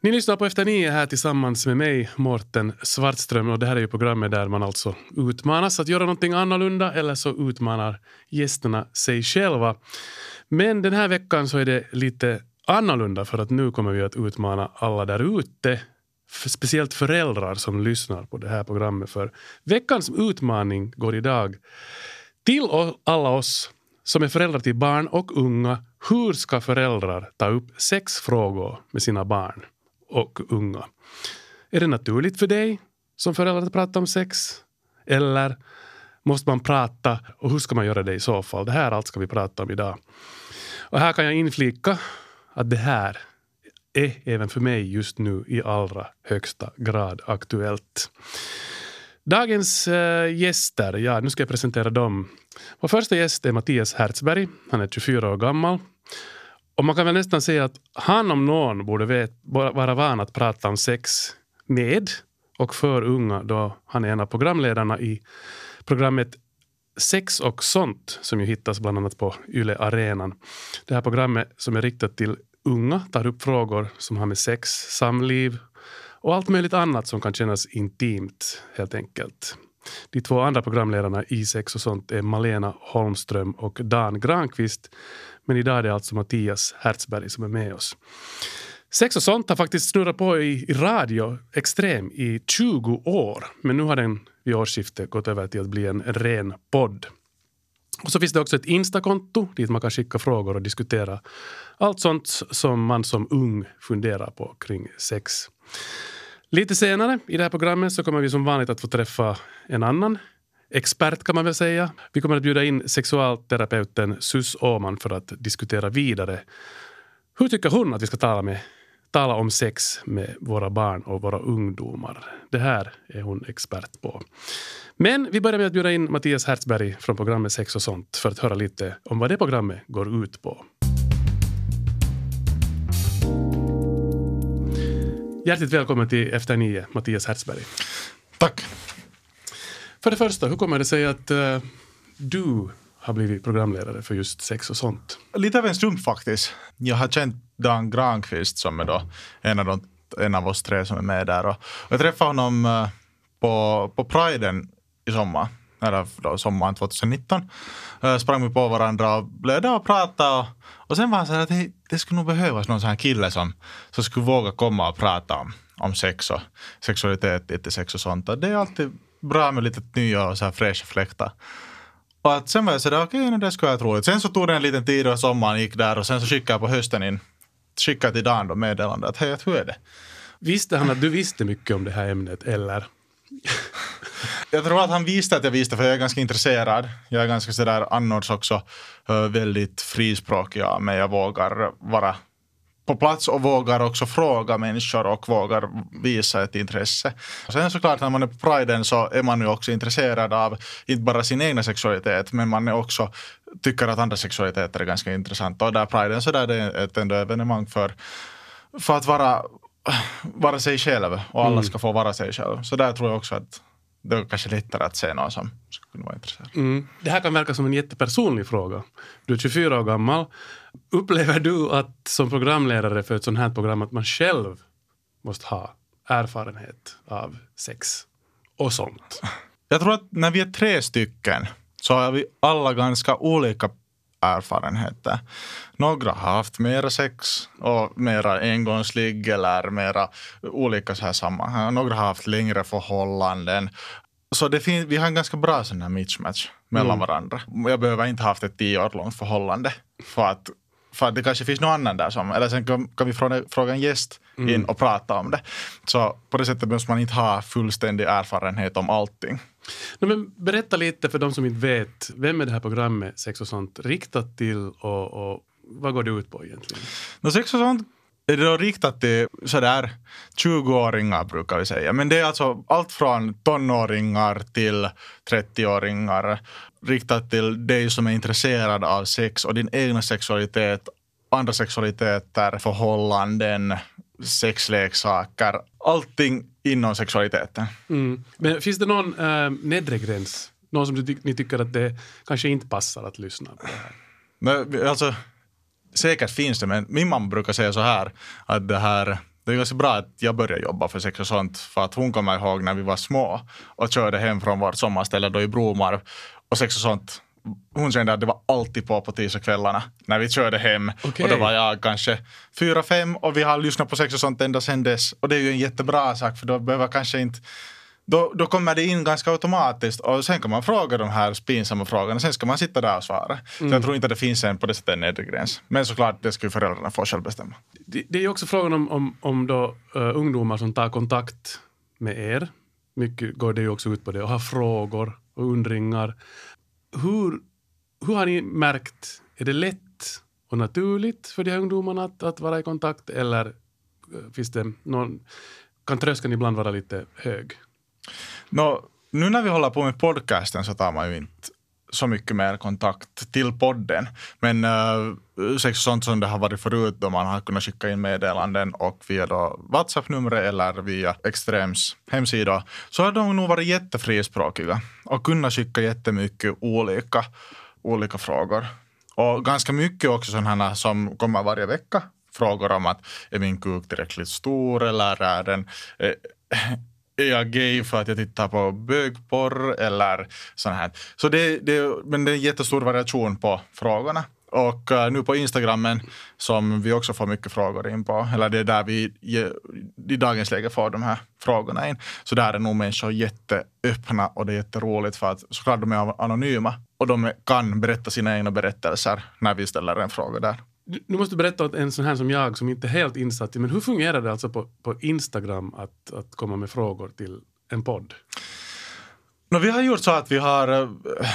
Ni lyssnar på Efter nio här tillsammans med mig, Mårten Svartström. Och det här är ju programmet där man alltså utmanas att göra någonting annorlunda eller så utmanar gästerna sig själva. Men den här veckan så är det lite annorlunda för att nu kommer vi att utmana alla där ute. Speciellt föräldrar som lyssnar på det här programmet. För veckans utmaning går idag till alla oss som är föräldrar till barn och unga. Hur ska föräldrar ta upp sex frågor med sina barn? Och unga. Är det naturligt för dig som förälder att prata om sex? Eller måste man prata och hur ska man göra det i så fall? Det här allt ska vi prata om idag. Och här kan jag inflika att det här är även för mig just nu i allra högsta grad aktuellt. Dagens äh, gäster, ja nu ska jag presentera dem. Vår första gäst är Mattias Hertzberg. Han är 24 år gammal och man kan väl nästan säga att han om någon borde vet, vara van att prata om sex med och för unga då han är en av programledarna i programmet Sex och sånt som ju hittas bland annat på Yle Arenan. Det här programmet som är riktat till unga tar upp frågor som har med sex, samliv och allt möjligt annat som kan kännas intimt helt enkelt. De två andra programledarna i Sex och sånt är Malena Holmström och Dan Granqvist men idag är det alltså Mattias Hertzberg som är med oss. Sex och sånt har faktiskt snurrat på i, i radio extrem i 20 år. Men nu har den vid årsskiftet gått över till att bli en ren podd. Och så finns det också ett Instakonto dit man kan skicka frågor och diskutera allt sånt som man som ung funderar på kring sex. Lite senare i det här programmet så kommer vi som vanligt att få träffa en annan expert kan man väl säga. Vi kommer att bjuda in sexualterapeuten Sus Åman för att diskutera vidare. Hur tycker hon att vi ska tala, med, tala om sex med våra barn och våra ungdomar? Det här är hon expert på. Men vi börjar med att bjuda in Mattias Hertzberg från programmet Sex och sånt för att höra lite om vad det programmet går ut på. Hjärtligt välkommen till Efter nio, Mattias Hertzberg. Tack. För det första, hur kommer det sig att uh, du har blivit programledare för just sex och sånt? Lite av en slump faktiskt. Jag har känt Dan Granqvist som är då en av, de, en av oss tre som är med där. Och, jag träffade honom uh, på, på Priden i sommar, eller då, sommaren 2019. Uh, eh, sprang vi på varandra och blev där och pratade. Och, och sen var han så här att det, det skulle nog behövas någon sån här kille som, som skulle våga komma och prata om, om sex och sexualitet, lite sex och sånt. Och det är alltid bra med lite nya och så här fräscha fläktar. Och att sen var jag sådär, okej, okay, det skulle vara roligt. Sen så tog det en liten tid och sommaren gick där och sen så skickade jag på hösten in, skickade till Dan då meddelande att hej, hur är det? Visste han att du visste mycket om det här ämnet eller? jag tror att han visste att jag visste för jag är ganska intresserad. Jag är ganska sådär annars också väldigt frispråkig av mig. Jag vågar vara på plats och vågar också fråga människor och vågar visa ett intresse. Sen såklart när man är på priden så är man ju också intresserad av inte bara sin egna sexualitet men man är också tycker att andra sexualiteter är ganska intressanta och där priden så där är det ett ändå evenemang för, för att vara, vara sig själv och alla mm. ska få vara sig själv. Så där tror jag också att det är kanske lättare att se någon som skulle kunna vara intresserad. Mm. Det här kan verka som en jättepersonlig fråga. Du är 24 år gammal. Upplever du att som programledare för ett sånt här program att man själv måste ha erfarenhet av sex och sånt? Jag tror att när vi är tre stycken så har vi alla ganska olika erfarenheter. Några har haft mera sex och mera engångsligg eller mera olika så här sammanhang. Några har haft längre förhållanden. Så det finns, vi har en ganska bra sån här mismatch mellan mm. varandra. Jag behöver inte ha haft ett tio år långt förhållande för att för det kanske finns någon annan där som, eller sen kan, kan vi fråga, fråga en gäst in mm. och prata om det. Så på det sättet måste man inte ha fullständig erfarenhet om allting. No, men berätta lite för de som inte vet, vem är det här programmet Sex och sånt riktat till och, och vad går det ut på egentligen? No, sex och sånt är då riktat till sådär 20-åringar brukar vi säga. Men det är alltså allt från tonåringar till 30-åringar. Riktat till dig som är intresserad av sex och din egna sexualitet, andra sexualiteter, förhållanden, sexleksaker. Allting inom sexualiteten. Mm. Men finns det någon äh, nedre gräns? Någon som ty ni tycker att det kanske inte passar att lyssna på det här? Men, alltså, säkert finns det, men min mamma brukar säga så här att det här det är ganska bra att jag började jobba för sex och sånt för att hon kommer ihåg när vi var små och körde hem från vårt sommarställe då i Bromarv och sex och sånt hon kände att det var alltid på på tisdagskvällarna när vi körde hem. Okej. Och då var jag kanske fyra, fem och vi har lyssnat på sex och sånt ända sedan dess. Och det är ju en jättebra sak för då behöver kanske inte då, då kommer det in ganska automatiskt och sen kan man fråga de här pinsamma frågorna. Sen ska man sitta där och svara. Så jag tror inte att det finns en på det sättet en nedre gräns. Men såklart, det ska ju föräldrarna få själv bestämma. Det, det är ju också frågan om, om, om då, uh, ungdomar som tar kontakt med er. Mycket går det ju också ut på det och har frågor och undringar. Hur, hur har ni märkt, är det lätt och naturligt för de här ungdomarna att, att vara i kontakt eller eh, finns det någon, kan tröskeln ibland vara lite hög? No, nu när vi håller på med podcasten så tar man ju inte så mycket mer kontakt till podden. Men äh, sex sånt som det har varit förut då man har kunnat skicka in meddelanden och via då WhatsApp-numret eller via Extrems hemsida så har de nog varit jättefrispråkiga och kunnat skicka jättemycket olika, olika frågor. Och ganska mycket också sådana som kommer varje vecka. Frågor om att är min kuk tillräckligt stor eller är den äh, är jag gay för att jag tittar på bögporr eller sånt här. Så det, det, men det är en jättestor variation på frågorna. Och eh, nu på Instagrammen som vi också får mycket frågor in på, eller det är där vi i dagens läge får de här frågorna in. Så där är nog människor jätteöppna och det är jätteroligt för att såklart de är anonyma och de kan berätta sina egna berättelser när vi ställer en fråga där. Du, nu måste du berätta åt en sån här som jag som inte är helt insatt i, men hur fungerar det alltså på, på Instagram att, att komma med frågor till en podd? No, vi har gjort så att vi har eh,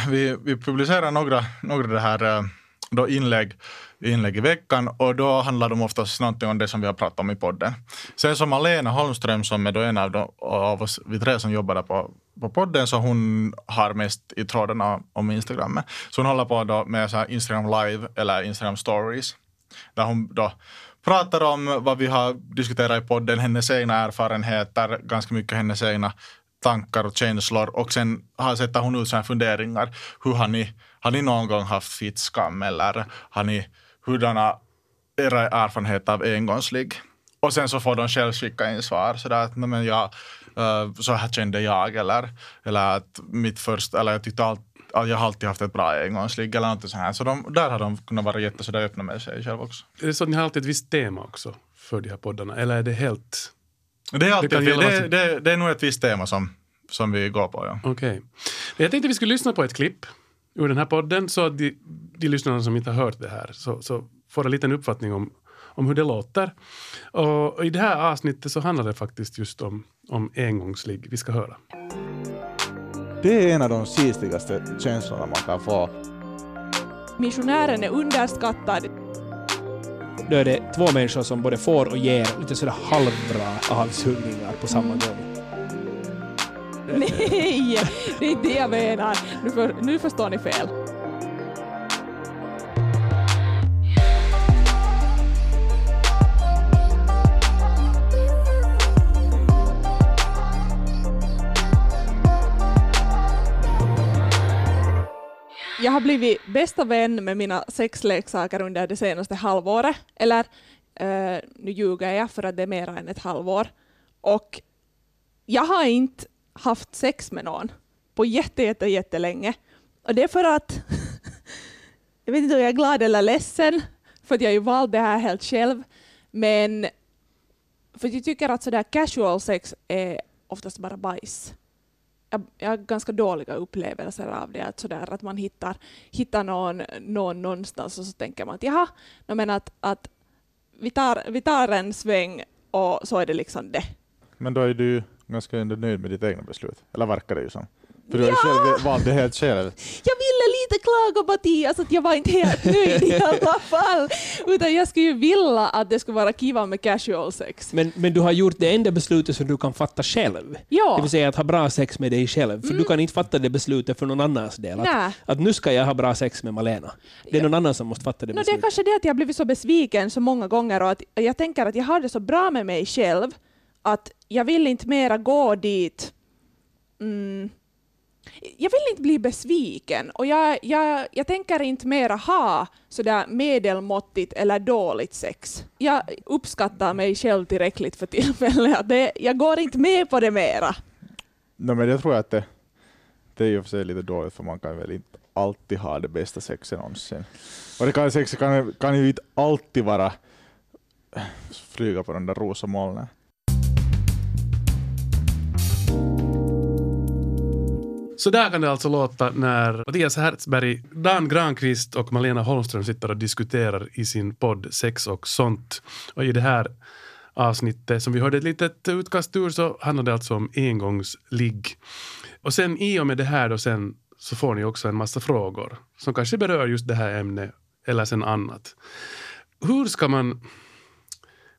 vi, vi publicerar några, några det här eh, då inlägg, inlägg i veckan och då handlar de oftast någonting om det som vi har pratat om i podden. Sen som Alena Holmström som är då en av, de, av oss, vi tre som jobbar där på, på podden, så hon har mest i trådarna om Instagram. Så hon håller på då med så här Instagram live eller Instagram stories där hon då pratar om vad vi har diskuterat i podden, hennes egna erfarenheter, ganska mycket hennes egna tankar och känslor och sen har sätter hon ut sina funderingar. Hur har ni, har ni någon gång haft fittskam eller har ni hurdana era erfarenheter av engångsligg? Och sen så får de själv skicka in svar sådär att men jag, eh, så här kände jag eller, eller att mitt första, eller jag tyckte allt jag har alltid haft ett bra engångsligg eller något sånt här. Så de, där har de kunnat vara jätte så där öppna med sig själv också. Är det så att ni har alltid ett visst tema också för de här poddarna, eller är det helt... Det är, alltid, Det det, det, det, är nog ett visst tema som, som vi går på. Ja. Okej. Jag tänkte vi skulle lyssna på ett klipp ur den här podden så att de, de lyssnarna som inte har hört det här så, så får en liten uppfattning om, om hur det låter. Och, och i det här avsnittet så handlar det faktiskt just om, om engångsligg. Vi ska höra. Det är en av de sisigaste känslorna man kan få. Missionären är underskattad. Då är det två människor som både får och ger lite sådär halvbra avsugningar på samma gång. Nej, det är inte det jag menar. Nu, för, nu förstår ni fel. Jag har blivit bästa vän med mina sexleksaker under det senaste halvåret. Eller, eh, nu ljuger jag för att det är mer än ett halvår. Och jag har inte haft sex med någon på jätte, jätte, jättelänge. Och det är för att, jag vet inte om jag är glad eller ledsen, för att jag har ju valt det här helt själv. Men för att jag tycker att sådär casual sex är oftast bara bajs. Jag, jag har ganska dåliga upplevelser av det, att, sådär, att man hittar, hittar någon, någon någonstans och så tänker man att jaha, men att, att vi, tar, vi tar en sväng och så är det liksom det. Men då är du ganska nöjd med ditt egna beslut. Eller verkar det ju som. För du har ju själv valt det helt själv. Jag ville lite klaga Mattias att jag var inte helt nöjd i alla fall. Utan jag skulle ju vilja att det skulle vara kiva med casual sex. Men, men du har gjort det enda beslutet som du kan fatta själv. Ja. Det vill säga att ha bra sex med dig själv. För du kan inte fatta det beslutet för någon annans del. Att, att nu ska jag ha bra sex med Malena. Det är någon annan som måste fatta det No, det är beslutet. kanske det att jag har blivit så besviken så många gånger och att jag tänker att jag har det så bra med mig själv att jag vill inte mera gå dit. Mm jag vill inte bli besviken och jag, jag, jag tänker inte mera ha sådär medelmåttigt eller dåligt sex. Jag uppskattar mig själv tillräckligt för tillfället. det- Jag går inte med på det mera. Nej, men jag tror att det, det är ju för sig lite dåligt för man kan väl inte alltid ha det bästa sexet någonsin. Och det kan, sexet kan, kan ju inte alltid vara flyga på den där rosa molnen. Så där kan det alltså låta när Mattias Hertzberg, Dan Granqvist och Malena Holmström sitter och diskuterar i sin podd Sex och sånt. Och i det här avsnittet som vi hörde ett litet utkast ur så handlar det alltså om engångsligg. Och sen i och med det här då sen så får ni också en massa frågor som kanske berör just det här ämnet eller sen annat. Hur ska man,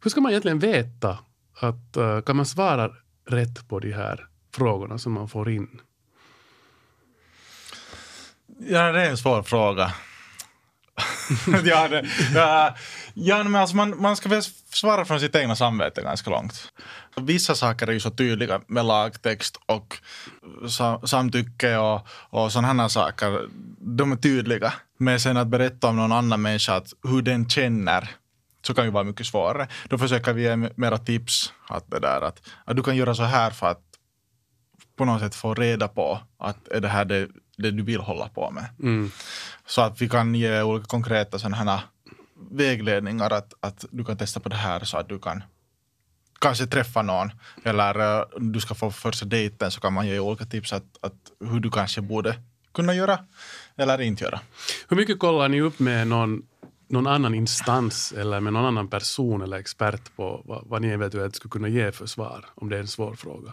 hur ska man egentligen veta att eh, kan man svara rätt på de här frågorna som man får in? Ja, det är en svår fråga. ja, det, ja, ja, men alltså man, man ska väl svara från sitt egna samvete ganska långt. Vissa saker är ju så tydliga med lagtext och sa, samtycke och, och sådana saker. De är tydliga. Men sen att berätta om någon annan människa att hur den känner så kan ju vara mycket svårare. Då försöker vi ge mera tips. Att, det där, att, att du kan göra så här för att på något sätt få reda på att är det här det, det du vill hålla på med. Mm. Så att vi kan ge olika konkreta sådana här vägledningar att, att du kan testa på det här så att du kan kanske träffa någon eller eh, du ska få första dejten så kan man ge olika tips att, att hur du kanske borde kunna göra eller inte göra. Hur mycket kollar ni upp med någon, någon annan instans eller med någon annan person eller expert på vad, vad ni eventuellt skulle kunna ge för svar om det är en svår fråga?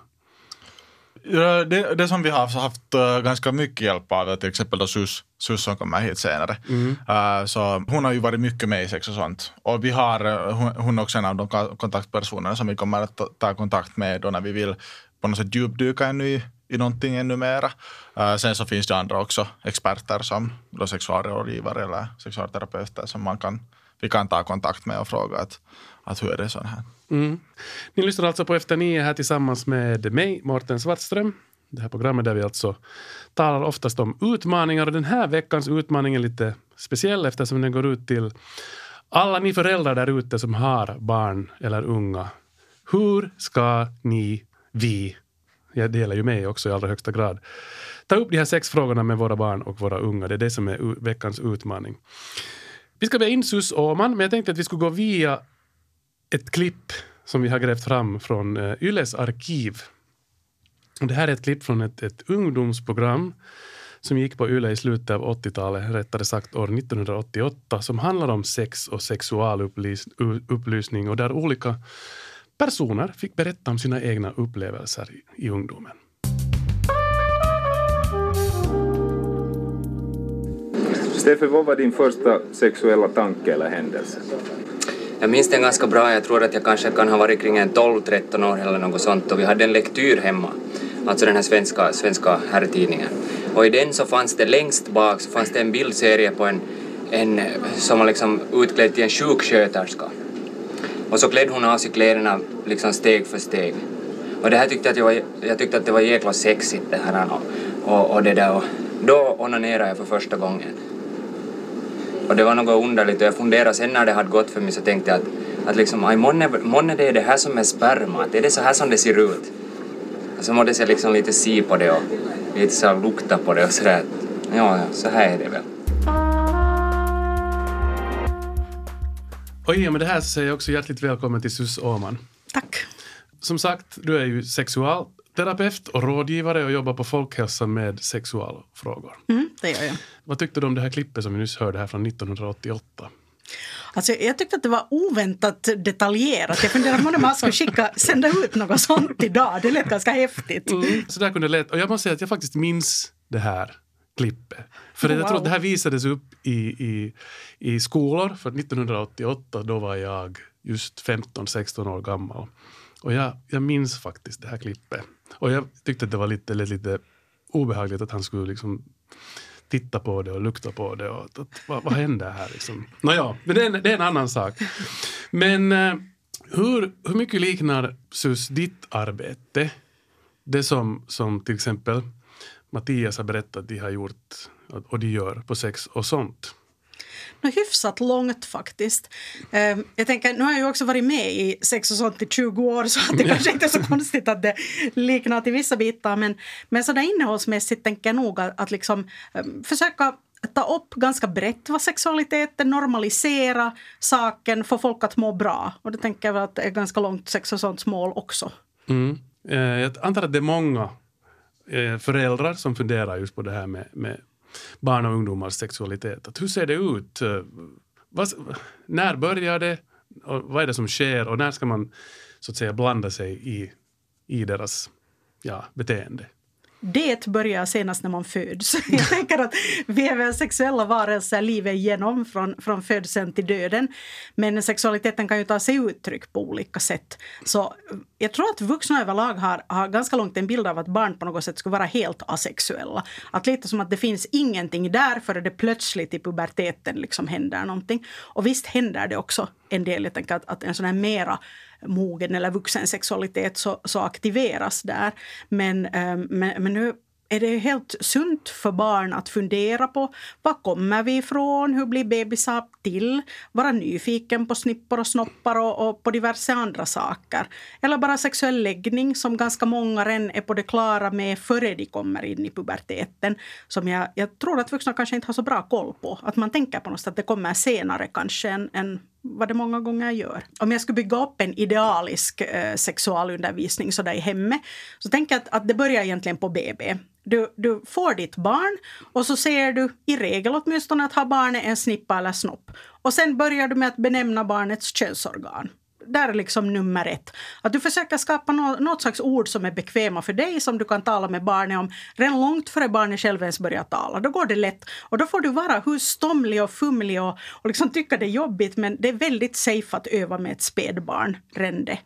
Det, det som vi har haft uh, ganska mycket hjälp av är till exempel då Sus, Sus som kommer hit senare. Uh, så hon har ju varit mycket med i sex och sånt. Och vi har, uh, hon, hon är också en av de kontaktpersonerna som vi kommer att ta, ta kontakt med då när vi vill på något sätt djupdyka ännu i, i någonting ännu mera. Uh, sen så finns det andra också experter som då sexualrådgivare eller sexualterapeuter som man kan, vi kan ta kontakt med och fråga att, att hur är det sån här. Mm. Ni lyssnar alltså på Efter nio här tillsammans med mig, Mårten Svartström. Det här programmet där vi alltså talar oftast om utmaningar och den här veckans utmaning är lite speciell eftersom den går ut till alla ni föräldrar där ute som har barn eller unga. Hur ska ni, vi, jag delar ju mig också i allra högsta grad, ta upp de här sex frågorna med våra barn och våra unga. Det är det som är veckans utmaning. Vi ska be in Sus Åman, men jag tänkte att vi skulle gå via ett klipp som vi har grävt fram från uh, Yles arkiv. Och det här är ett klipp från ett, ett ungdomsprogram som gick på Yle i slutet av 80-talet, rättare sagt år 1988, som handlar om sex och sexualupplysning och där olika personer fick berätta om sina egna upplevelser i, i ungdomen. Steffe, vad var din första sexuella tanke eller händelse? Jag minns den ganska bra. Jag tror att jag kanske kan ha varit kring en 12-13 år eller något sånt och vi hade en lektyr hemma, alltså den här svenska, svenska herrtidningen. Och i den så fanns det längst bak så fanns det en bildserie på en, en som var liksom utklädd till en sjuksköterska. Och så klädde hon av sig kläderna liksom steg för steg. Och det här tyckte jag att jag, var, jag tyckte att det var jäkla sexigt det här och, och, och det där och då onanerade jag för första gången. Och det var något underligt och jag funderade sen när det hade gått för mig så tänkte jag att, att liksom, aj, månne, månne det är det här som är sperma, att är det så här som det ser ut? Och så mådde jag liksom lite se på det och lite så här lukta på det och sådär. Ja, ja, så här är det väl. Och i och med det här så säger jag också hjärtligt välkommen till Sus Åman. Tack. Som sagt, du är ju sexualterapeut och rådgivare och jobbar på Folkhälsan med sexualfrågor. Mm, det gör jag. Vad tyckte du om det här klippet som vi nyss hörde här från 1988? Alltså, jag tyckte att det var oväntat detaljerat. Jag funderade på om man skulle skicka, sända ut något sånt idag. Det lät ganska häftigt. Mm. Så där kunde det lät. Och jag måste säga att jag faktiskt minns det här klippet. För jag tror att det här visades upp i, i, i skolor. För 1988 då var jag just 15-16 år gammal. Och jag, jag minns faktiskt det här klippet. Och jag tyckte att det var lite, lite, lite obehagligt att han skulle liksom titta på det och lukta på det. Och att, vad, vad händer här? Liksom? Nåja, men det är, en, det är en annan sak. Men eh, hur, hur mycket liknar Sus ditt arbete det som, som till exempel Mattias har berättat att de har gjort och de gör på sex och sånt. Nå, hyfsat långt faktiskt. Eh, jag tänker, nu har jag ju också varit med i Sex och sånt i 20 år så att det kanske inte är så konstigt att det liknar till vissa bitar. Men, men sådär innehållsmässigt tänker jag nog att, att liksom, eh, försöka ta upp ganska brett vad sexualitet är, normalisera saken, få folk att må bra. Och det tänker jag att det är ganska långt sex och sånt mål också. Mm. Eh, jag antar att det är många eh, föräldrar som funderar just på det här med, med barn och ungdomars sexualitet. Att hur ser det ut? Vad, när börjar det? Och vad är det som sker? Och när ska man så att säga blanda sig i, i deras ja, beteende? Det börjar senast när man föds. Jag tänker att vi är väl sexuella varelser livet igenom från, från födseln till döden. Men sexualiteten kan ju ta sig uttryck på olika sätt. Så jag tror att vuxna överlag har, har ganska långt en bild av att barn på något sätt skulle vara helt asexuella. Att lite som att det finns ingenting där förrän det plötsligt i puberteten liksom händer någonting. Och visst händer det också en del. Jag tänker att, att en sån här mera mogen eller vuxen sexualitet så, så aktiveras där. Men, ehm, men, men nu är det helt sunt för barn att fundera på var kommer vi ifrån, hur blir bebisar till, vara nyfiken på snippor och snoppar och, och, på diverse andra saker. Eller bara sexuell läggning som ganska många redan är på det klara med före de kommer in i puberteten. Som jag, jag tror att vuxna kanske inte har så bra koll på. Att man tänker på något sätt att det kommer senare kanske än, än vad det många gånger gör. Om jag skulle bygga upp en idealisk eh, sexualundervisning så där i hemmet så tänker jag att, att det börjar egentligen på BB. Du, du får ditt barn och så ser du i regel åtminstone att har barnet en snippa eller snopp. Och sen börjar du med att benämna barnets könsorgan där är liksom nummer ett. Att du försöker skapa något, något slags ord som är bekväma för dig som du kan tala med barnet om redan långt före barnet själv ens börjar tala. Då går det lätt. Och då får du vara hur stomlig och fumlig och, och liksom tycka det är jobbigt men det är väldigt safe att öva med ett spädbarn Rende.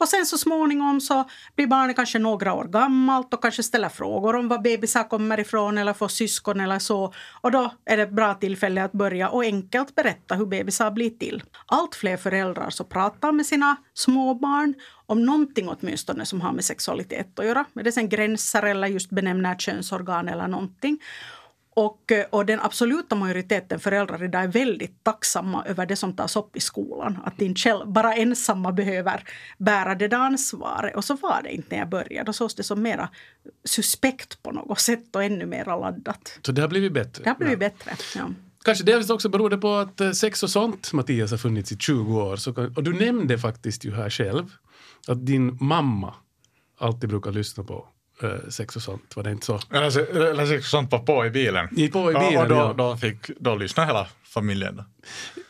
Och sen så småningom så blir barnet kanske några år gammalt och kanske ställer frågor om var bebisar kommer ifrån eller får syskon eller så. Och då är det ett bra tillfälle att börja och enkelt berätta hur bebisar blir till. Allt fler föräldrar så pratar med sina småbarn om någonting åtminstone som har med sexualitet att göra. Med det sen gränser eller just benämner könsorgan eller någonting. Och, eh, och den absoluta majoriteten föräldrar idag är väldigt tacksamma över det som tas upp i skolan. Att inte själv, bara ensamma behöver bära det där ansvaret. Och så var det inte när jag började. Då sågs det som mera suspekt på något sätt och ännu mer laddat. Så det har blivit bättre? Det har blivit ja. bättre, ja. Kanske delvis också beror det på att eh, sex och sånt, Mattias, har funnits i 20 år. Så, och du nämnde faktiskt ju här själv att din mamma alltid brukar lyssna på sex och sånt, var det inte så? Eller, eller sex och sånt var på i bilen. I på i bilen, ja, och då, ja. då, fick, då lyssnade hela familjen.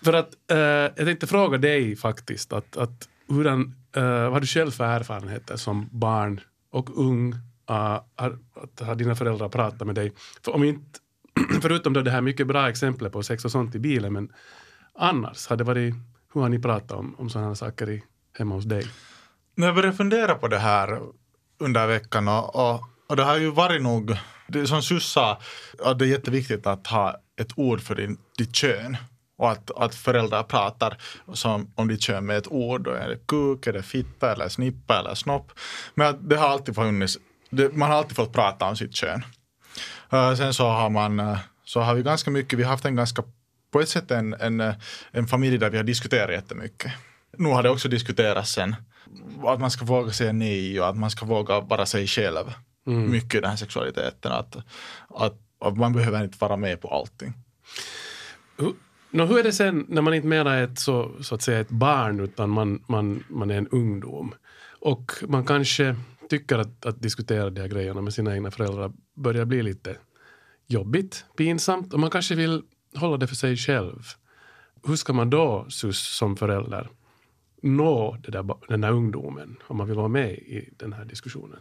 För att, eh, jag tänkte fråga dig faktiskt, att, att hurdan, eh, vad har du själv för erfarenheter som barn och ung? Uh, har, att har dina föräldrar pratat med dig? För om inte, förutom då det här mycket bra exemplet på sex och sånt i bilen, men annars, har det varit, hur har ni pratat om, om sådana saker i, hemma hos dig? När jag började fundera på det här under veckan och, och, och det har ju varit nog, det som Sus sa, att det är jätteviktigt att ha ett ord för din, ditt kön och att, att föräldrar pratar som, om ditt kön med ett ord. Då är det kuk, är det fitta, eller snippa eller snopp. Men det har alltid funnits, det, man har alltid fått prata om sitt kön. Uh, sen så har man, uh, så har vi ganska mycket, vi har haft en ganska, på ett sätt en, en, eh, en familj där vi har diskuterat jättemycket. Nu har det också diskuterats sen att man ska våga säga nej och att man ska våga vara sig själv. Mm. Mycket i den här sexualiteten. Att, att, att, man behöver inte vara med på allting. Hur, no, hur är det sen när man inte menar ett, så, så att säga ett barn utan man, man, man är en ungdom? Och man kanske tycker att, att diskutera de här grejerna med sina egna föräldrar börjar bli lite jobbigt, pinsamt och man kanske vill hålla det för sig själv. Hur ska man då, sus, som förälder, nå det där, den där ungdomen om man vill vara med i den här diskussionen?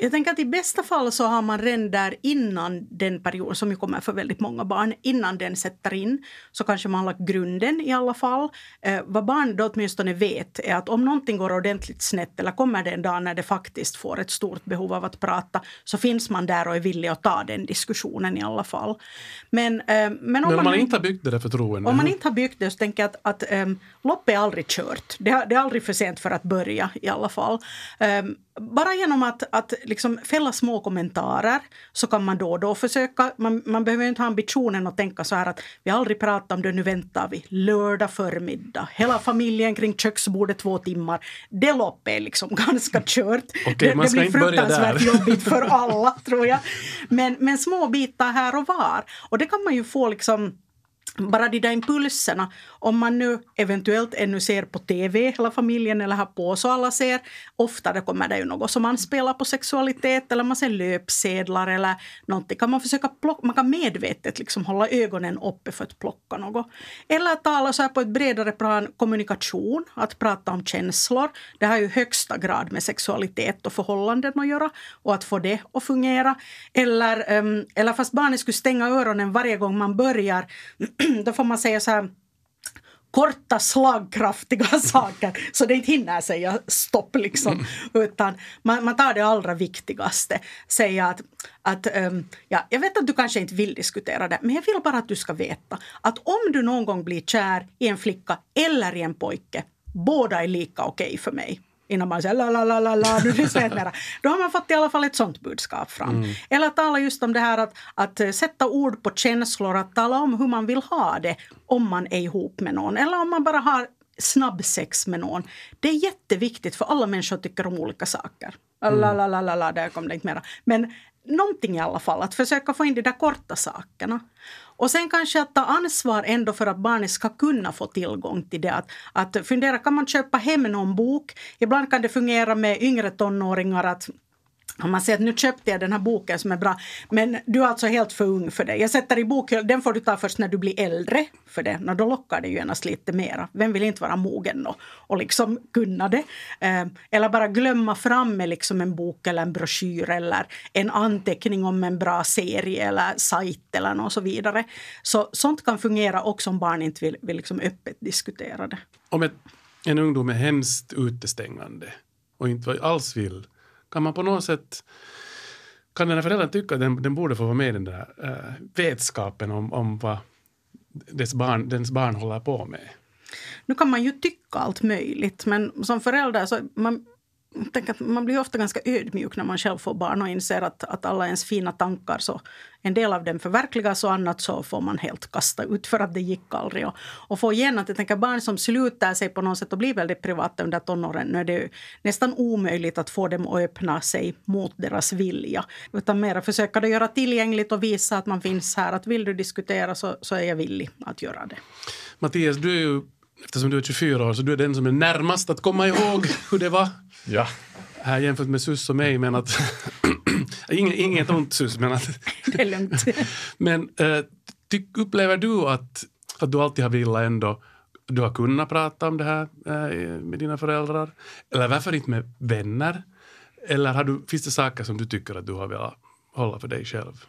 Jag tänker att i bästa fall så har man redan där innan den perioden, som ju kommer för väldigt många barn, innan den sätter in, så kanske man har lagt grunden i alla fall. Eh, vad barn då åtminstone vet är att om någonting går ordentligt snett eller kommer det en dag när det faktiskt får ett stort behov av att prata, så finns man där och är villig att ta den diskussionen i alla fall. Men, eh, men, om, men om man, man, inte har byggt det där förtroendet? Om man inte har byggt det så tänker jag att, att um, loppet är aldrig kört. Det, det, är aldrig för sent för att börja i alla fall. Um, bara genom att att liksom fälla små kommentarer så kan man då och då försöka, man, man behöver inte ha ambitionen att tänka så här att vi aldrig pratar om det, nu väntar vi lördag förmiddag, hela familjen kring köksbordet två timmar. Det loppet är liksom ganska kört. Okej, det, det blir fruktansvärt jobbigt för alla tror jag. Men, men små bitar här och var. Och det kan man ju få liksom bara de där impulserna, om man nu eventuellt ännu ser på TV hela familjen eller har på så alla ser, oftare kommer det ju något som man spelar på sexualitet eller man ser löpsedlar eller någonting. Kan man försöka plocka, man kan medvetet liksom hålla ögonen uppe för att plocka något. Eller tala så här på ett bredare plan kommunikation, att prata om känslor. Det har ju i högsta grad med sexualitet och förhållanden att göra och att få det att fungera. Eller, ehm, eller fast barnet skulle stänga öronen varje gång man börjar då får man säga så här korta slagkraftiga saker så det inte hinner säga stopp liksom. Utan man, man tar det allra viktigaste. Säga att, att um, ja, jag vet att du kanske inte vill diskutera det men jag vill bara att du ska veta att om du någon gång blir kär i en flicka eller i en pojke båda är lika okej okay för mig innan man säger la la la la la, nu inte mera. Då har man fått i alla fall ett sånt budskap fram. Eller tala just om det här att, att eh, sätta ord på känslor, att tala om hur man vill ha det om man är ihop med någon. Eller om man bara har snabbsex med någon. Det är jätteviktigt för alla människor tycker om olika saker. La la la la la, där kom det inte mera. Men någonting i alla fall, att försöka få in de där korta sakerna. Och sen kanske att ta ansvar ändå för att barnet ska kunna få tillgång till det. Att, att fundera, kan man köpa hem någon bok? Ibland kan det fungera med yngre tonåringar att om man säger att nu köpte jag den här boken som är bra, men du är alltså helt för ung för det. Jag sätter i bokhyllan, den får du ta först när du blir äldre för det. Då lockar det ju genast lite mera. Vem vill inte vara mogen och, och liksom kunna det? Eh, eller bara glömma fram med liksom en bok eller en broschyr eller en anteckning om en bra serie eller sajt eller något så vidare. Så sånt kan fungera också om barn inte vill, vill liksom öppet diskutera det. Om ett, en ungdom är hemskt utestängande och inte alls vill, kan man på något sätt kan den här föräldern tycka att den, den borde få vara med i den där äh, vetskapen om, om vad dess barn, dens barn håller på med? Nu kan man ju tycka allt möjligt men som förälder så man, tänker att man blir ofta ganska ödmjuk när man själv får barn och inser att, att alla ens fina tankar så en del av dem förverkligas och annat så får man helt kasta ut för att det gick aldrig. Och, och få igen att jag tänker barn som slutar sig på något sätt och blir väldigt privata under tonåren, nu är det nästan omöjligt att få dem att öppna sig mot deras vilja. Utan mera försöka då göra tillgängligt och visa att man finns här. Att vill du diskutera så, så är jag villig att göra det. Mattias, du är ju, eftersom du är 24 år, så du är den som är närmast att komma ihåg hur det var Ja. här jämfört med Sus och mig. Men att, inget, inget ont Sus, men att Det är lugnt. Men äh, ty, upplever du att, att du alltid har velat ändå du har kunnat prata om det här äh, med dina föräldrar? Eller varför inte med vänner? Eller har du, finns det saker som du tycker att du har velat hålla för dig själv?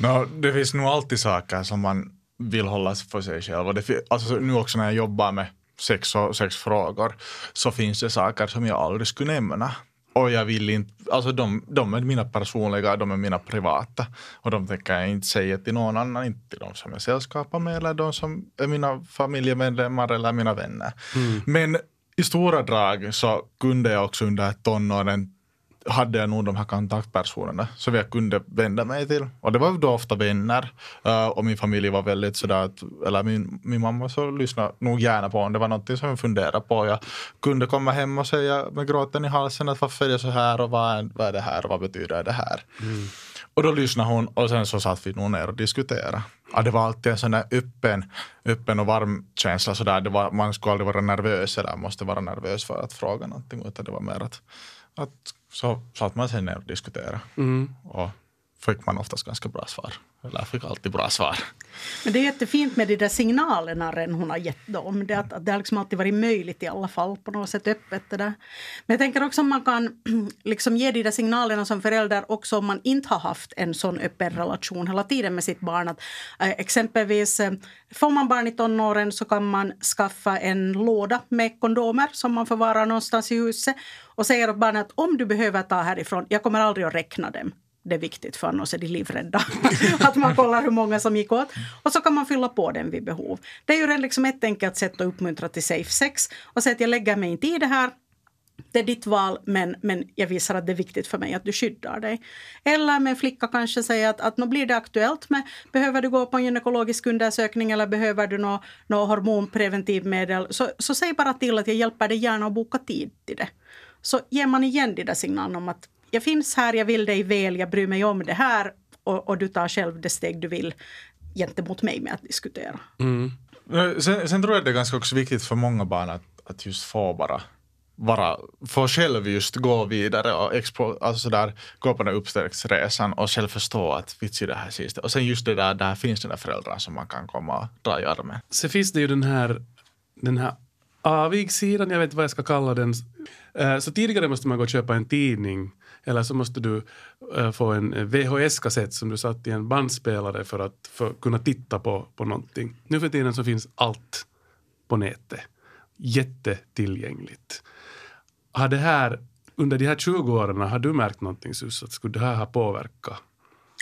No, det finns nog alltid saker som man vill hålla för sig själv. Och det, alltså, nu också när jag jobbar med sex och sexfrågor så finns det saker som jag aldrig skulle nämna. Och jag vill inte, alltså de, de är mina personliga, de är mina privata. Och de tänker jag inte säga till någon annan, inte till de som jag sällskapar med eller de som är mina familjemedlemmar eller mina vänner. Men i stora drag så kunde jag också under tonåren hade jag nog de här kontaktpersonerna som jag kunde vända mig till. Och det var ju då ofta vänner. Uh, och min familj var väldigt sådär, att, eller min, min mamma så lyssnade nog gärna på om det var någonting som jag funderade på. Jag kunde komma hem och säga med gråten i halsen att varför är det så här och vad är, vad är det här och vad betyder det här? Och då lyssnade hon och sen så satt vi nog ner och diskuterade. Ja, det var alltid en sån där öppen, öppen och varm känsla. Så där. Det var, man skulle aldrig vara nervös eller måste vara nervös för att fråga någonting. Utan det var mer att, att så satt man sig ner och diskuterade. Mm. Och fick man oftast ganska bra svar. Eller fick alltid bra svar. Men det är jättefint med de där signalerna Ren hon har gett dem. Det, att, att det har liksom alltid varit möjligt i alla fall på något sätt öppet det där. Men jag tänker också om man kan liksom ge de där signalerna som förälder också om man inte har haft en sån öppen relation hela tiden med sitt barn. Att, äh, exempelvis eh, får man barn i tonåren så kan man skaffa en låda med kondomer som man förvarar någonstans i huset och säger åt barnet att om du behöver ta härifrån, jag kommer aldrig att räkna dem det är viktigt för annars är de livrädda. att man kollar hur många som gick åt. Och så kan man fylla på den vid behov. Det är ju liksom ett enkelt sätt att uppmuntra till safe sex. Och säga att jag lägger mig inte i det här. det är ditt val men, men jag visar att det är viktigt för mig att du skyddar dig. Eller med en flicka kanske säger att, att nu blir det aktuellt med behöver du gå på en gynekologisk undersökning eller behöver du något nå hormonpreventivmedel så, så säg bara till att jag hjälper dig gärna att boka tid till det. Så ger man igen de där signalerna om att jag finns här, jag vill dig väl, jag bryr mig om det här och, och du tar själv det steg du vill gentemot mig med att diskutera. Mm. Sen, sen tror jag det är ganska också viktigt för många barn att, att just få bara vara, få själv just gå vidare och expo, alltså sådär, gå på den upptäcktsresan och själv förstå att vitsi det här sista. Och sen just det där, där finns den där föräldrar som man kan komma och dra i armen. Sen finns det ju den här, den här avigsidan, jag vet inte vad jag ska kalla den. Eh, Så tidigare måste man gå och köpa en tidning eller så måste du eh, få en eh, VHS-kassett som du satt i en bandspelare för att för kunna titta på, på någonting. Nu för tiden så finns allt på nätet. Jättetillgängligt. Har det här, under de här 20 åren, har du märkt någonting Sus, skulle det här ha påverkat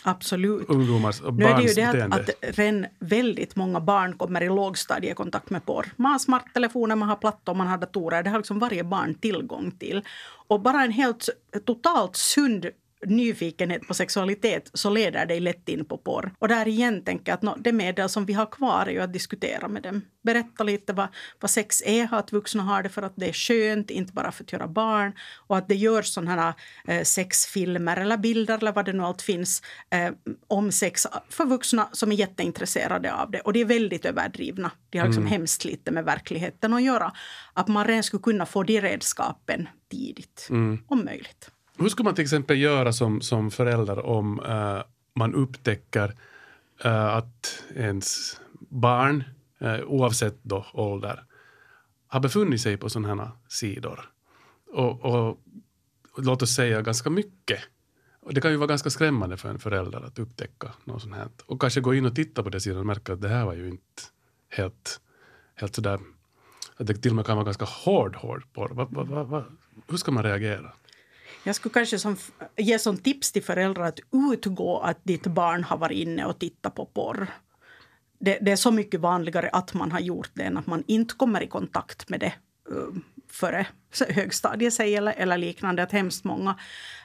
Absolut. ungdomars och Nu är det ju det beteende? att, att redan väldigt många barn kommer i lågstadiekontakt med porr. Man har smarttelefoner, man har plattor, man har datorer. Det har liksom varje barn tillgång till. Och bara en helt totalt sund nyfikenhet på sexualitet så leder dig lätt in på porr. Och där igen tänker jag att no, det medel som vi har kvar är ju att diskutera med dem. Berätta lite vad, vad sex är, att vuxna har det för att det är skönt, inte bara för att göra barn. Och att det görs sådana här eh, sexfilmer eller bilder eller vad det nu allt finns eh, om sex för vuxna som är jätteintresserade av det. Och det är väldigt överdrivna. De har liksom Mm. hemskt lite med verkligheten att göra. Att man redan skulle kunna få de redskapen tidigt, Mm. om möjligt. Hur ska man till exempel göra som, som förälder om uh, man upptäcker uh, att ens barn, uh, oavsett då ålder, har befunnit sig på sådana här sidor? Och, och låt oss säga ganska mycket. Och det kan ju vara ganska skrämmande för en förälder att upptäcka något sånt här. Och kanske gå in och titta på det sidan och märka att det här var ju inte helt, helt sådär, att det till och med kan vara ganska hård, hård porr. Va, va, va, va, hur ska man reagera? Jag skulle kanske som, ge som tips till föräldrar att utgå att ditt barn har varit inne och tittat på porr. Det, det är så mycket vanligare att man har gjort det än att man inte kommer i kontakt med det uh, före högstadiet eller, eller liknande. Att hemskt många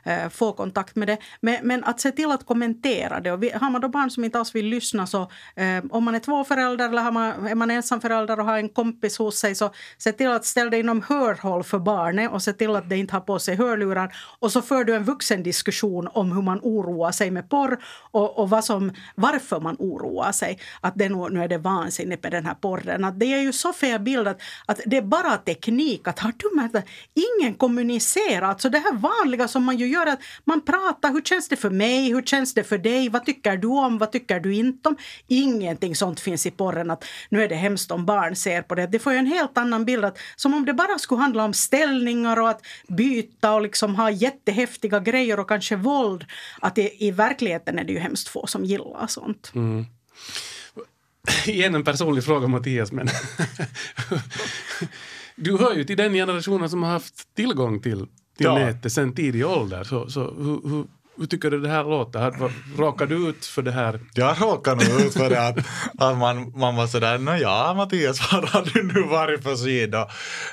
eh, får kontakt med det. Men, men att se till att kommentera det. Och vi, har man då barn som inte alls vill lyssna så eh, om man är två föräldrar eller har man, är man ensam förälder och har en kompis hos sig så se till att ställa dig inom hörhåll för barnet och se till att det inte har på sig hörlurar. Och så för du en vuxen diskussion om hur man oroar sig med porr och, och vad som, varför man oroar sig. Att det nu, nu är det vansinnigt med den här porren. Att det är ju så fel bild att, att det är bara teknik. Att har du märkt ingen kommunicerar? Alltså det här vanliga som man ju gör att man pratar. Hur känns det för mig? Hur känns det för dig? Vad tycker du om? Vad tycker du inte om? Ingenting sånt finns i porren. Att nu är det hemskt om barn ser på det. Det får ju en helt annan bild. Att, som om det bara skulle handla om ställningar och att byta och liksom ha jättehäftiga grejer och kanske våld. Att i, i verkligheten är det ju hemskt få som gillar sånt. Mm. Igen en personlig fråga Mattias, men du hör ju till den generationen som har haft tillgång till, till Ja. nätet sen tidig ålder. Så, så hur, hur, hur tycker du det här låter? Råkar du ut för det här? Jag råkar nog ut för det att, att man, man var sådär, nå ja Mattias, vad har du nu varit för sida?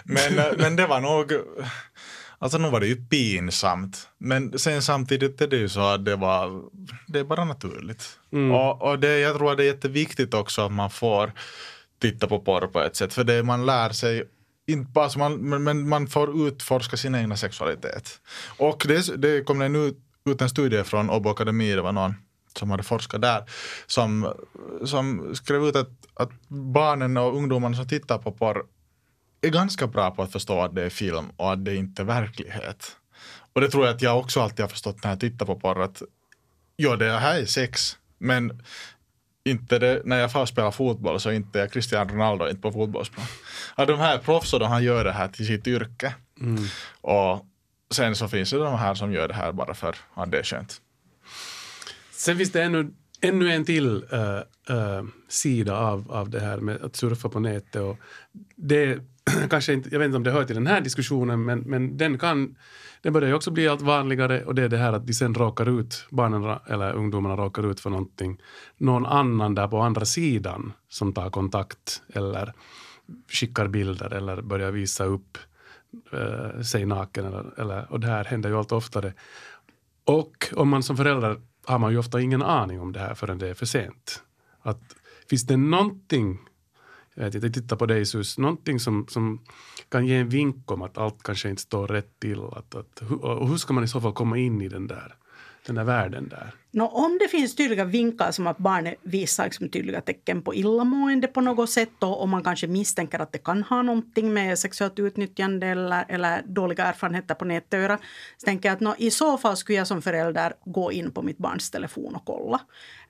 Men, men det var nog, alltså nu var det ju pinsamt. Men sen samtidigt är det ju så att det var, det är bara naturligt. Och, och det, jag tror att det är jätteviktigt också att man får titta på porr på ett sätt. För det man lär sig inte bara, så man, men, men man får utforska sin egna sexualitet. Och det, det kom det ut, ut en studie från Åbo Akademi, det var någon som hade forskat där, som, som skrev ut att, att barnen och ungdomarna som tittar på porr är ganska bra på att förstå att det är film och att det inte är verklighet. Och det tror jag att jag också alltid har förstått när jag tittar på porr, att ja, det här är sex, men inte det, när jag får spela fotboll så inte är Cristiano Ronaldo inte på fotbollsplan. Att de här proffsen, han gör det här till sitt yrke. Och sen så finns det de här som gör det här bara för att det är skönt. Sen finns det ännu, ännu en till eh, eh, sida av, av det här med att surfa på nätet. Och det kanske inte, jag vet inte om det hör till den här diskussionen, men, men den, kan, den börjar ju också bli allt vanligare och det är det här att de sen råkar ut, barnen eller ungdomarna råkar ut för någonting, någon annan där på andra sidan som tar kontakt eller skickar bilder eller börjar visa upp eh, sig naken. Eller, eller, och det här händer ju allt oftare. Och om man som förälder har man ju ofta ingen aning om det här förrän det är för sent. Att, finns det någonting, jag vet inte, tittar på dig Sus, någonting som, som kan ge en vink om att allt kanske inte står rätt till? Att, att, och hur ska man i så fall komma in i den där, den där världen där? Nå, om det finns tydliga vinkar som att barnet visar liksom tydliga tecken på illamående på något sätt och, om man kanske misstänker att det kan ha någonting med sexuellt utnyttjande eller, eller dåliga erfarenheter på nätet att göra. Så tänker jag att nå, i så fall skulle jag som förälder gå in på mitt barns telefon och kolla.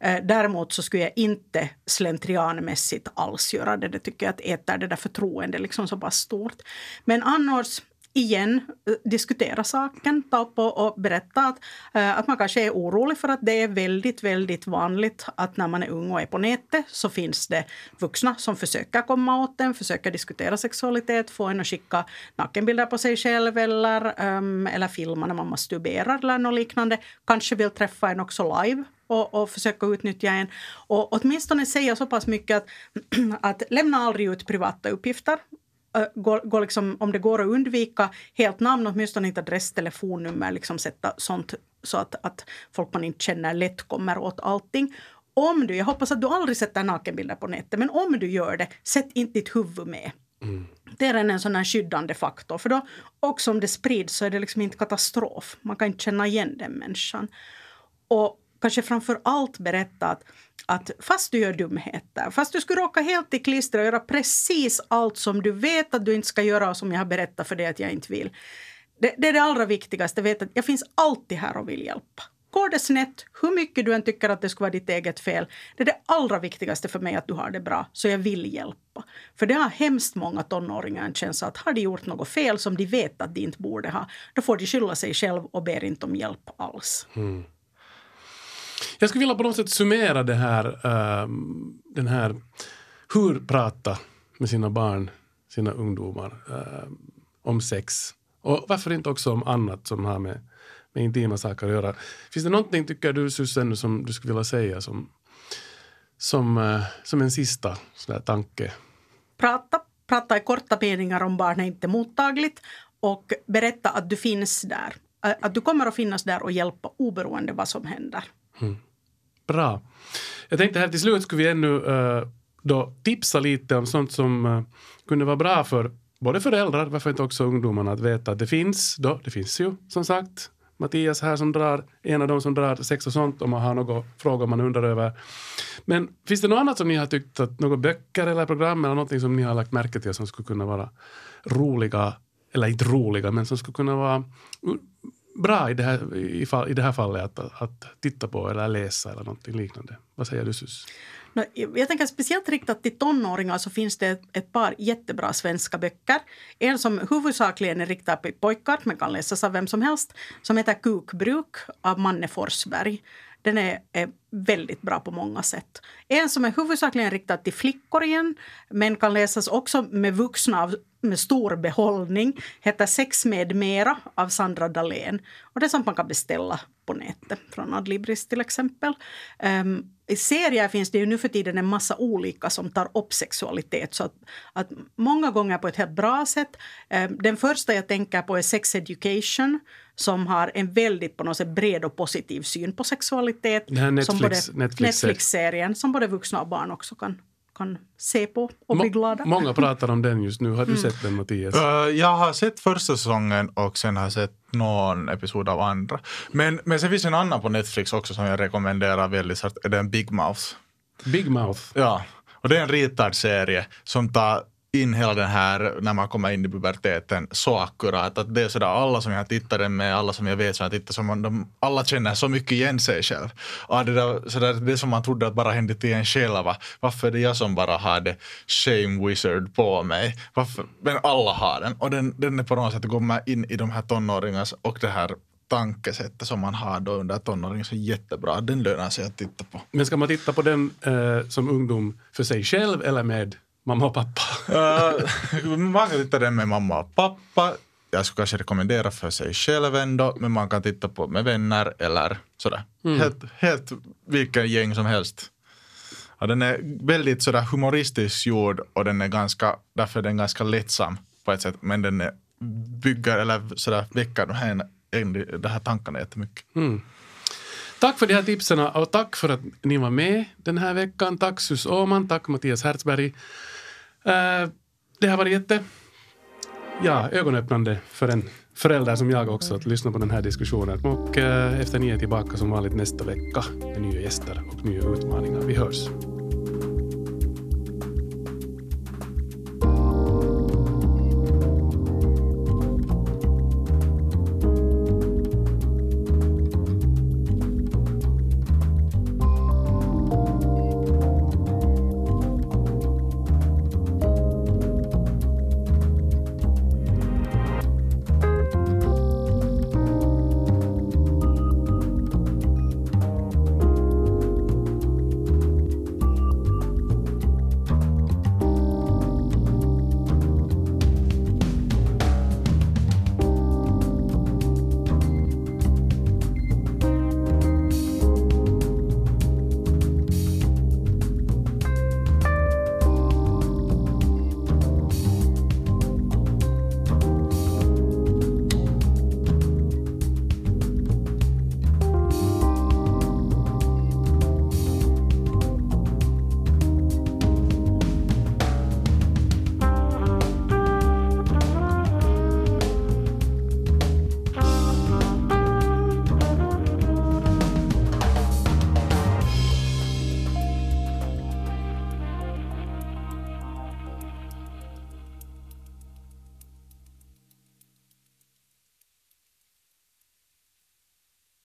Eh, däremot så skulle jag inte slentrianmässigt alls göra det. Det tycker jag att äter det där förtroendet liksom så pass stort. Men annars igen eh, diskutera saken, ta upp och, och berätta att, eh, att man kanske är orolig för att det är väldigt, väldigt vanligt att när man är ung och är på nätet så finns det vuxna som försöker komma åt en, försöker diskutera sexualitet, få en att skicka nakenbilder på sig själv eller, um, eller filma när man masturberar eller något liknande. Kanske vill träffa en också live och, och försöka utnyttja en. Och åtminstone säga så pass mycket att, att lämna aldrig ut privata uppgifter går, går liksom, om det går att undvika helt namn, åtminstone inte adress, telefonnummer, liksom sätta sånt så att, att folk man inte känner lätt kommer åt allting. Om du, jag hoppas att du aldrig sätter nakenbilder på nätet, men om du gör det, sätt inte ditt huvud med. Mm. Det är en sån här skyddande faktor. För då, också om det sprids så är det liksom inte katastrof. Man kan inte känna igen den människan. Och kanske framför allt berätta att, att fast du gör dumheter, fast du skulle råka helt i klister och göra precis allt som du vet att du inte ska göra och som jag har berättat för dig att jag inte vill. Det, det är det allra viktigaste, vet att jag finns alltid här och vill hjälpa. Går det snett, hur mycket du än tycker att det skulle vara ditt eget fel, det är det allra viktigaste för mig att du har det bra, så jag vill hjälpa. För det har hemskt många tonåringar en känsla att har de gjort något fel som de vet att de inte borde ha, då får de skylla sig själv och ber inte om hjälp alls. Mm. Jag skulle vilja på något sätt summera det här, uh, den här hur prata med sina barn, sina ungdomar uh, om sex. Och varför inte också om annat som har med, med intima saker att göra. Finns det någonting, tycker du Susanne, som du skulle vilja säga som, som, uh, som en sista sån tanke? Prata. Prata i korta meningar om barn är inte mottagligt och berätta att du finns där. Att du kommer att finnas där och hjälpa oberoende vad som händer. Mm. Bra. Jag tänkte här till slut skulle vi ännu uh, då tipsa lite om sånt som uh, kunde vara bra för både föräldrar, varför inte också ungdomarna, att veta att det finns. Då, det finns ju som sagt Mattias här som drar, en av dem som drar sex och sånt om man har några frågor man undrar över. Men finns det något annat som ni har tyckt, att några böcker eller program eller någonting som ni har lagt märke till som skulle kunna vara roliga, eller inte roliga, men som skulle kunna vara bra i det här, i, fall, i det här fallet att, att titta på eller läsa eller någonting liknande. Vad säger du Sus? Jag tänker speciellt riktat till tonåringar så finns det ett par jättebra svenska böcker. En som huvudsakligen är riktad till pojkar, men kan läsas av vem som helst, som heter Kukbruk av Manne Forsberg. Den är, är, väldigt bra på många sätt. En som är huvudsakligen riktad till flickor igen, men kan läsas också med vuxna av, med stor behållning, heter Sex med mera av Sandra Dahlén. Och det är sånt man kan beställa på nätet, från Adlibris till exempel. Um, I serier finns det ju nu för tiden en massa olika som tar upp sexualitet. Så att, att många gånger på ett helt bra sätt. Um, den första jag tänker på är Sex Education som har en väldigt på något sätt bred och positiv syn på sexualitet. Det här Netflix, som både, Netflix, Netflix-serien som både vuxna och barn också kan kan se på och bli glada. Många pratar om den just nu. Har du mm. sett den Mattias? Uh, jag har sett första säsongen och sen har jag sett någon episod av andra. Men, men sen finns en annan på Netflix också som jag rekommenderar väldigt starkt. Det är Big Mouth. Big Mouth? Ja. Och det är en ritad serie som tar in hela den här, när man kommer in i puberteten, så akkurat. Att det är sådär, alla som jag tittade med, alla som jag vet som jag tittar, som de, alla känner så mycket igen sig själv. Och det, där, sådär, det som man trodde att bara hände till en själva. varför är det jag som bara har det shame wizard på mig? Varför? Men alla har den. Och den, den är på något sätt, kommer in i de här tonåringarnas och det här tankesättet som man har då under tonåringen så jättebra. Den lönar sig att titta på. Men ska man titta på den eh, som ungdom för sig själv eller med Mamma och pappa? uh, man kan titta den med mamma och pappa. Jag skulle kanske rekommendera för sig själv ändå, men man kan titta på med vänner eller sådär. Mm. Helt, helt vilken gäng som helst. Ja, den är väldigt sådär humoristiskt gjord och den är ganska, därför är den ganska lättsam på ett sätt, men den är bygger eller sådär väcker de här, de här tankarna jättemycket. Mm. Tack för de här tipsen och tack för att ni var med den här veckan. Tack Sus Åman, tack Mattias Hertzberg. Uh, det har varit jätte ja, ögonöppnande för en förälder som jag också att lyssna på den här diskussionen. Och uh, efter ni är tillbaka som vanligt nästa vecka med nya gäster och nya utmaningar. Vi hörs.